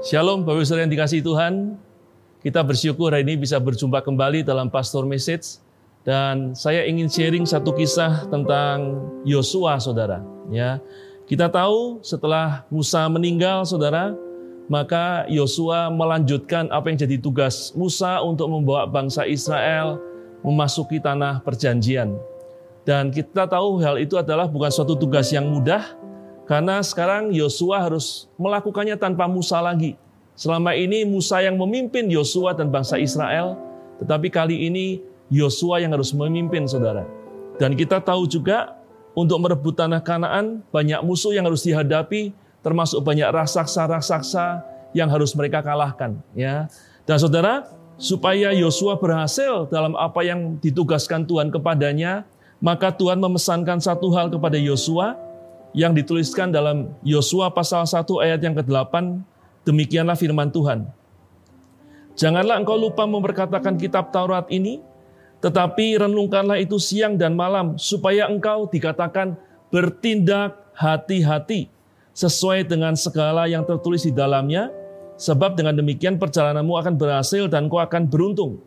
Shalom Bapak Ibu yang dikasih Tuhan. Kita bersyukur hari ini bisa berjumpa kembali dalam Pastor Message dan saya ingin sharing satu kisah tentang Yosua Saudara, ya. Kita tahu setelah Musa meninggal Saudara, maka Yosua melanjutkan apa yang jadi tugas Musa untuk membawa bangsa Israel memasuki tanah perjanjian. Dan kita tahu hal itu adalah bukan suatu tugas yang mudah, karena sekarang Yosua harus melakukannya tanpa Musa lagi. Selama ini Musa yang memimpin Yosua dan bangsa Israel, tetapi kali ini Yosua yang harus memimpin saudara. Dan kita tahu juga untuk merebut tanah Kanaan banyak musuh yang harus dihadapi, termasuk banyak raksasa-raksasa yang harus mereka kalahkan. Ya, dan saudara, supaya Yosua berhasil dalam apa yang ditugaskan Tuhan kepadanya, maka Tuhan memesankan satu hal kepada Yosua, yang dituliskan dalam Yosua pasal 1 ayat yang ke-8, demikianlah firman Tuhan. Janganlah engkau lupa memperkatakan kitab Taurat ini, tetapi renungkanlah itu siang dan malam, supaya engkau dikatakan bertindak hati-hati sesuai dengan segala yang tertulis di dalamnya, sebab dengan demikian perjalananmu akan berhasil dan kau akan beruntung.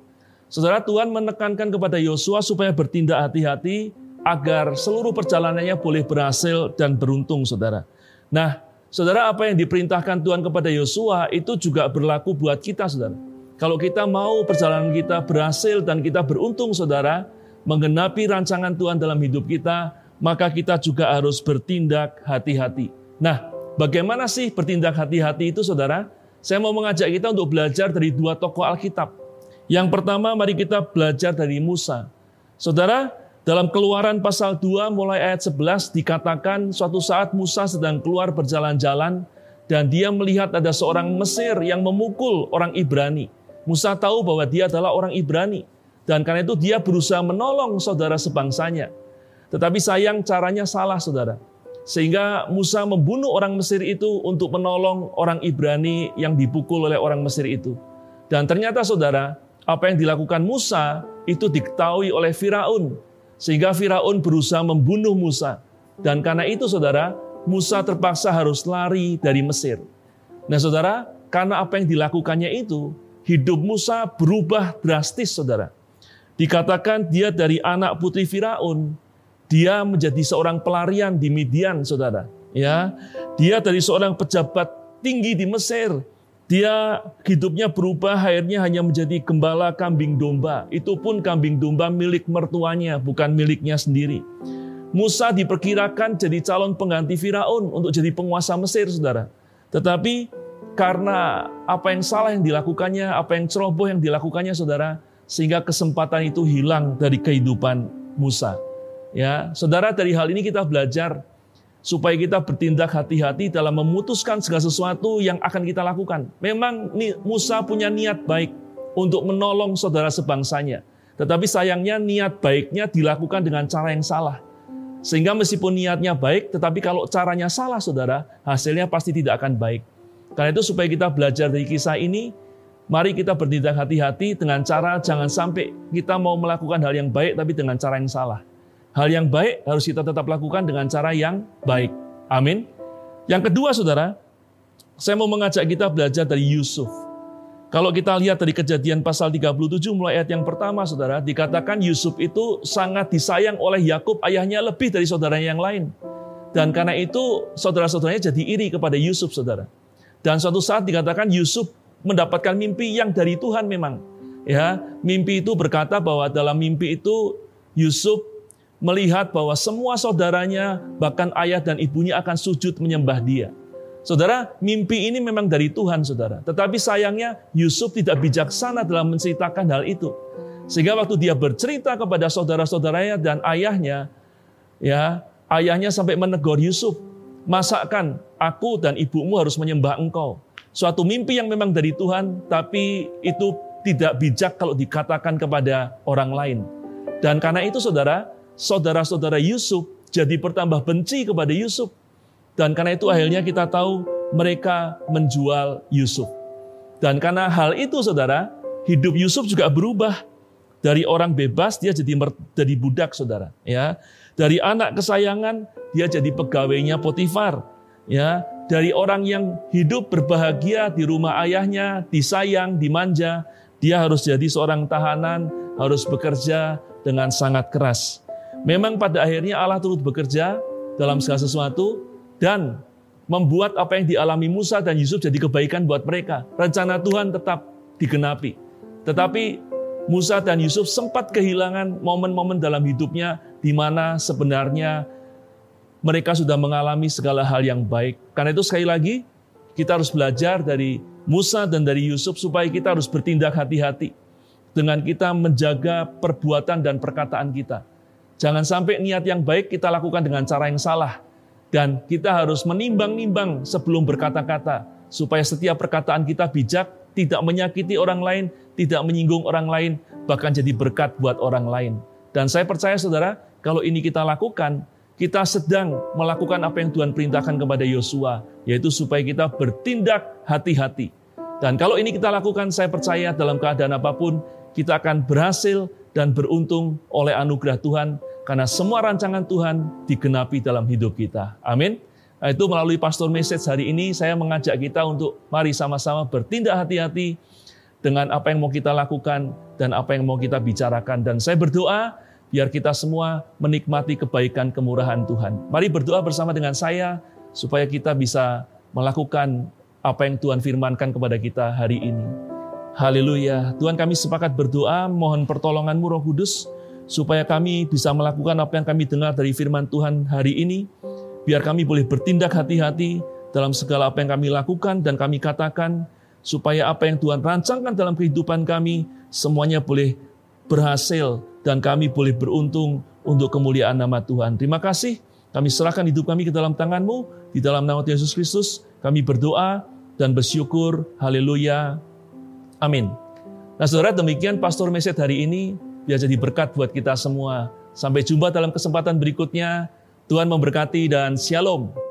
Saudara Tuhan menekankan kepada Yosua supaya bertindak hati-hati agar seluruh perjalanannya boleh berhasil dan beruntung, saudara. Nah, saudara, apa yang diperintahkan Tuhan kepada Yosua itu juga berlaku buat kita, saudara. Kalau kita mau perjalanan kita berhasil dan kita beruntung, saudara, menggenapi rancangan Tuhan dalam hidup kita, maka kita juga harus bertindak hati-hati. Nah, bagaimana sih bertindak hati-hati itu, saudara? Saya mau mengajak kita untuk belajar dari dua tokoh Alkitab. Yang pertama, mari kita belajar dari Musa. Saudara, dalam keluaran pasal 2 mulai ayat 11 dikatakan suatu saat Musa sedang keluar berjalan-jalan dan dia melihat ada seorang Mesir yang memukul orang Ibrani. Musa tahu bahwa dia adalah orang Ibrani dan karena itu dia berusaha menolong saudara sebangsanya. Tetapi sayang caranya salah saudara. Sehingga Musa membunuh orang Mesir itu untuk menolong orang Ibrani yang dipukul oleh orang Mesir itu. Dan ternyata saudara, apa yang dilakukan Musa itu diketahui oleh Firaun sehingga Firaun berusaha membunuh Musa. Dan karena itu saudara, Musa terpaksa harus lari dari Mesir. Nah saudara, karena apa yang dilakukannya itu, hidup Musa berubah drastis saudara. Dikatakan dia dari anak putri Firaun, dia menjadi seorang pelarian di Midian, saudara. Ya, dia dari seorang pejabat tinggi di Mesir, dia hidupnya berubah akhirnya hanya menjadi gembala kambing domba. Itu pun kambing domba milik mertuanya, bukan miliknya sendiri. Musa diperkirakan jadi calon pengganti Firaun untuk jadi penguasa Mesir, saudara. Tetapi karena apa yang salah yang dilakukannya, apa yang ceroboh yang dilakukannya, saudara, sehingga kesempatan itu hilang dari kehidupan Musa. Ya, saudara, dari hal ini kita belajar supaya kita bertindak hati-hati dalam memutuskan segala sesuatu yang akan kita lakukan. Memang Musa punya niat baik untuk menolong saudara sebangsanya. Tetapi sayangnya niat baiknya dilakukan dengan cara yang salah. Sehingga meskipun niatnya baik, tetapi kalau caranya salah saudara, hasilnya pasti tidak akan baik. Karena itu supaya kita belajar dari kisah ini, mari kita bertindak hati-hati dengan cara jangan sampai kita mau melakukan hal yang baik tapi dengan cara yang salah. Hal yang baik harus kita tetap lakukan dengan cara yang baik. Amin. Yang kedua, saudara, saya mau mengajak kita belajar dari Yusuf. Kalau kita lihat dari kejadian pasal 37 mulai ayat yang pertama, saudara, dikatakan Yusuf itu sangat disayang oleh Yakub ayahnya lebih dari saudaranya yang lain. Dan karena itu saudara-saudaranya jadi iri kepada Yusuf, saudara. Dan suatu saat dikatakan Yusuf mendapatkan mimpi yang dari Tuhan memang. Ya, mimpi itu berkata bahwa dalam mimpi itu Yusuf melihat bahwa semua saudaranya, bahkan ayah dan ibunya akan sujud menyembah dia. Saudara, mimpi ini memang dari Tuhan, saudara. Tetapi sayangnya Yusuf tidak bijaksana dalam menceritakan hal itu. Sehingga waktu dia bercerita kepada saudara-saudaranya dan ayahnya, ya ayahnya sampai menegur Yusuf, masakan aku dan ibumu harus menyembah engkau. Suatu mimpi yang memang dari Tuhan, tapi itu tidak bijak kalau dikatakan kepada orang lain. Dan karena itu saudara, saudara-saudara Yusuf jadi bertambah benci kepada Yusuf. Dan karena itu akhirnya kita tahu mereka menjual Yusuf. Dan karena hal itu saudara, hidup Yusuf juga berubah. Dari orang bebas dia jadi jadi budak saudara. Ya, Dari anak kesayangan dia jadi pegawainya Potifar. Ya, dari orang yang hidup berbahagia di rumah ayahnya, disayang, dimanja, dia harus jadi seorang tahanan, harus bekerja dengan sangat keras. Memang pada akhirnya Allah turut bekerja dalam segala sesuatu dan membuat apa yang dialami Musa dan Yusuf jadi kebaikan buat mereka. Rencana Tuhan tetap digenapi. Tetapi Musa dan Yusuf sempat kehilangan momen-momen dalam hidupnya di mana sebenarnya mereka sudah mengalami segala hal yang baik. Karena itu sekali lagi, kita harus belajar dari Musa dan dari Yusuf supaya kita harus bertindak hati-hati dengan kita menjaga perbuatan dan perkataan kita. Jangan sampai niat yang baik kita lakukan dengan cara yang salah. Dan kita harus menimbang-nimbang sebelum berkata-kata, supaya setiap perkataan kita bijak, tidak menyakiti orang lain, tidak menyinggung orang lain, bahkan jadi berkat buat orang lain. Dan saya percaya saudara, kalau ini kita lakukan, kita sedang melakukan apa yang Tuhan perintahkan kepada Yosua, yaitu supaya kita bertindak hati-hati. Dan kalau ini kita lakukan, saya percaya dalam keadaan apa pun, kita akan berhasil dan beruntung oleh anugerah Tuhan, karena semua rancangan Tuhan digenapi dalam hidup kita. Amin. Nah, itu melalui pastor message hari ini, saya mengajak kita untuk mari sama-sama bertindak hati-hati dengan apa yang mau kita lakukan dan apa yang mau kita bicarakan. Dan saya berdoa, biar kita semua menikmati kebaikan kemurahan Tuhan. Mari berdoa bersama dengan saya supaya kita bisa melakukan apa yang Tuhan firmankan kepada kita hari ini. Haleluya. Tuhan kami sepakat berdoa, mohon pertolonganmu roh kudus, supaya kami bisa melakukan apa yang kami dengar dari firman Tuhan hari ini, biar kami boleh bertindak hati-hati dalam segala apa yang kami lakukan dan kami katakan, supaya apa yang Tuhan rancangkan dalam kehidupan kami, semuanya boleh berhasil dan kami boleh beruntung untuk kemuliaan nama Tuhan. Terima kasih. Kami serahkan hidup kami ke dalam tanganmu. Di dalam nama Yesus Kristus, kami berdoa dan bersyukur. Haleluya. Amin. Nah saudara demikian Pastor Meset hari ini. Biar jadi berkat buat kita semua. Sampai jumpa dalam kesempatan berikutnya. Tuhan memberkati dan shalom.